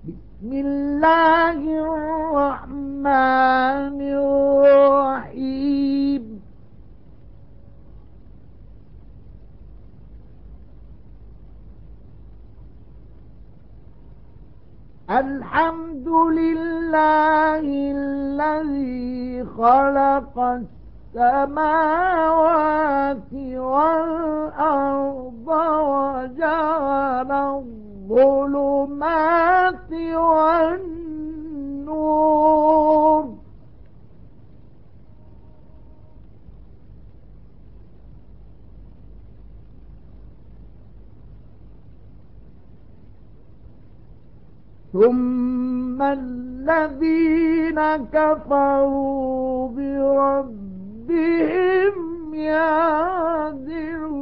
بسم الله الرحمن الرحيم. الحمد لله الذي خلق السماوات والأرض وجعل الظلمات والنور. ثم الذين كفروا بربهم يعدلون.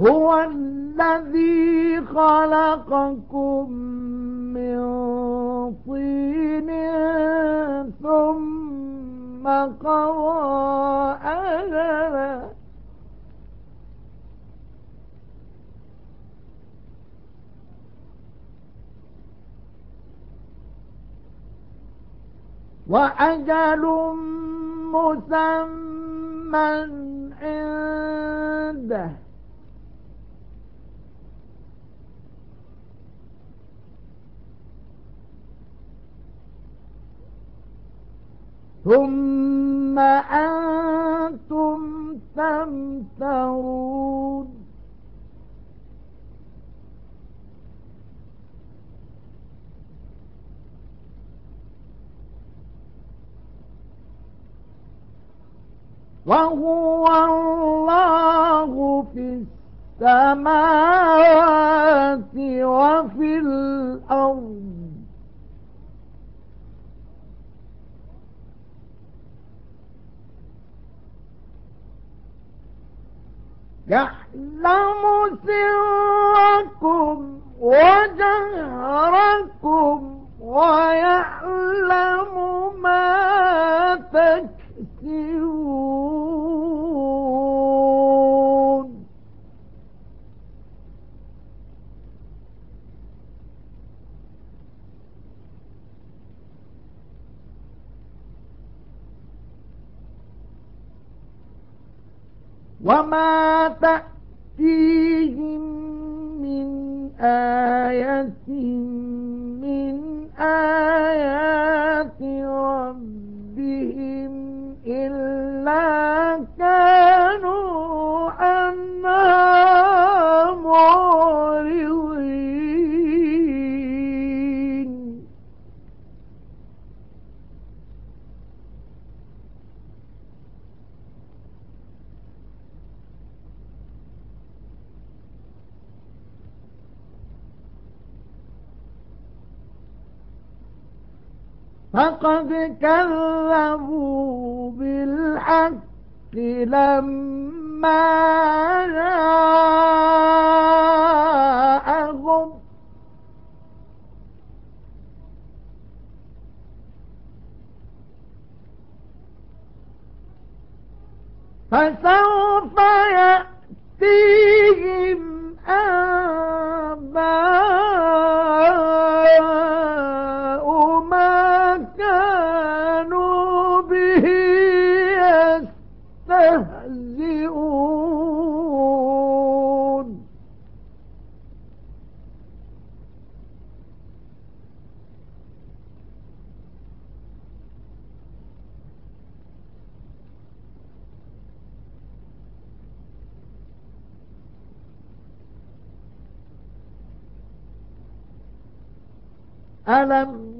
هو الذي خلقكم من طين ثم قضى أجلا. وأجل مسمى عنده. ثم أنتم تمترون. وهو الله في السماوات وفي الأرض. يعلم سركم وجهركم ويعلم ما تكسبون. وما تأتيهم من آية من آيات ربهم إلا فقد كذبوا بالحق لما جاءهم. فسوف يأتيهم آباء يستهزئون. ألم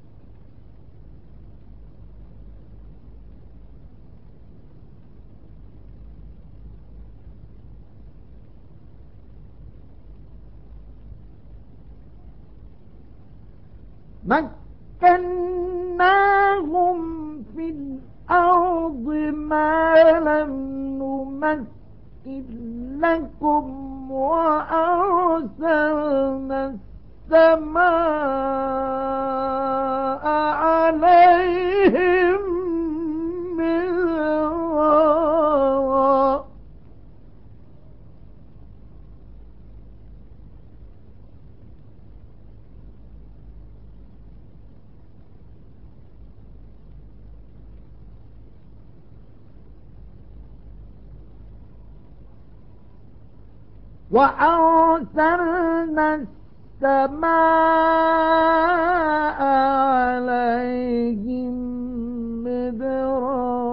مكناهم في الأرض ما لم نمكن لكم وأرسلنا السماء وأرسلنا السماء عليهم مدرارا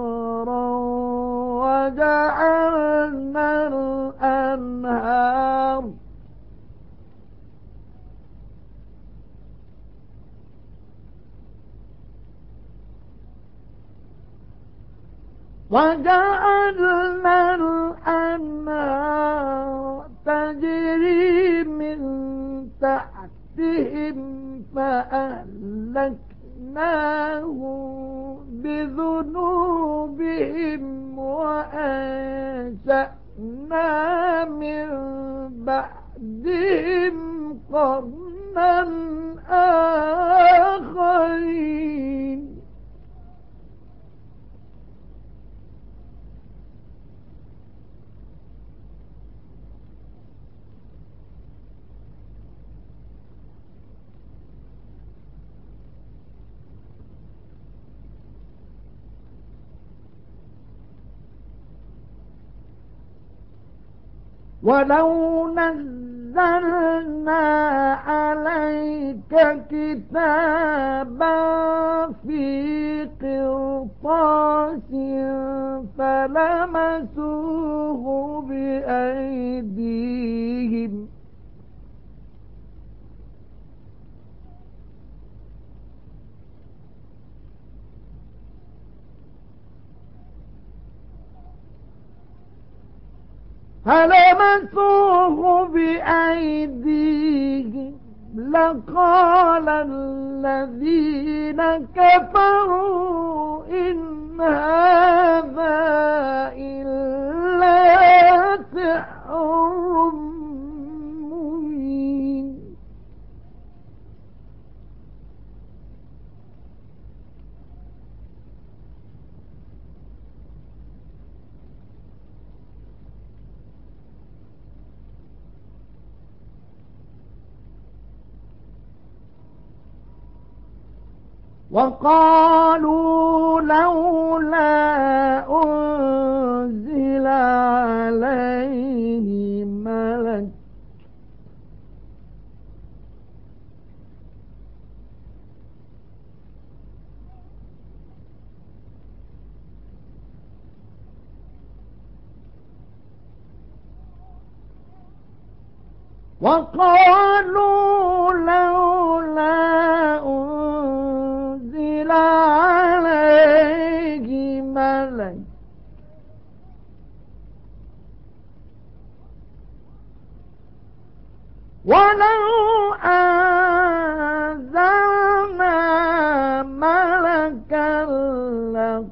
وجعلنا الأنهار وجعلنا الأنهار تجري من تحتهم فأهلكناهم بذنوبهم وأنشأنا من بعدهم قرنا آخرين. ولو نزلنا عليك كتابا في قرطاس فلمسوه بأيديهم فلمسوه بأيديهم؟ لقال الذين كفروا إن هذا وقالوا لولا أنزل عليه ملك وقالوا لولا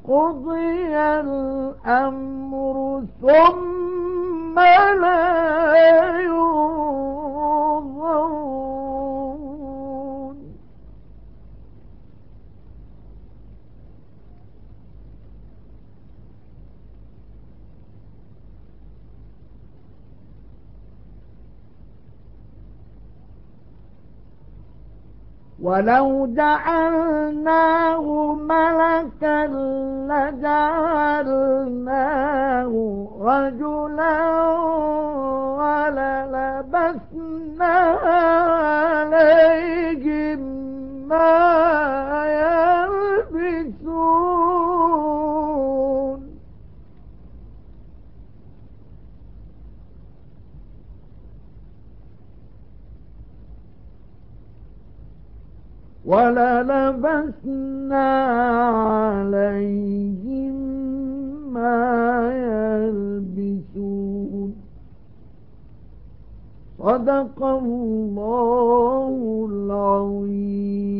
لقضي الأمر ثم لا ينظرون ولو جعلناه ملكا لجعلناه رجلا وللبسنا وللبسنا عليهم ما يلبسون. صدق الله العظيم.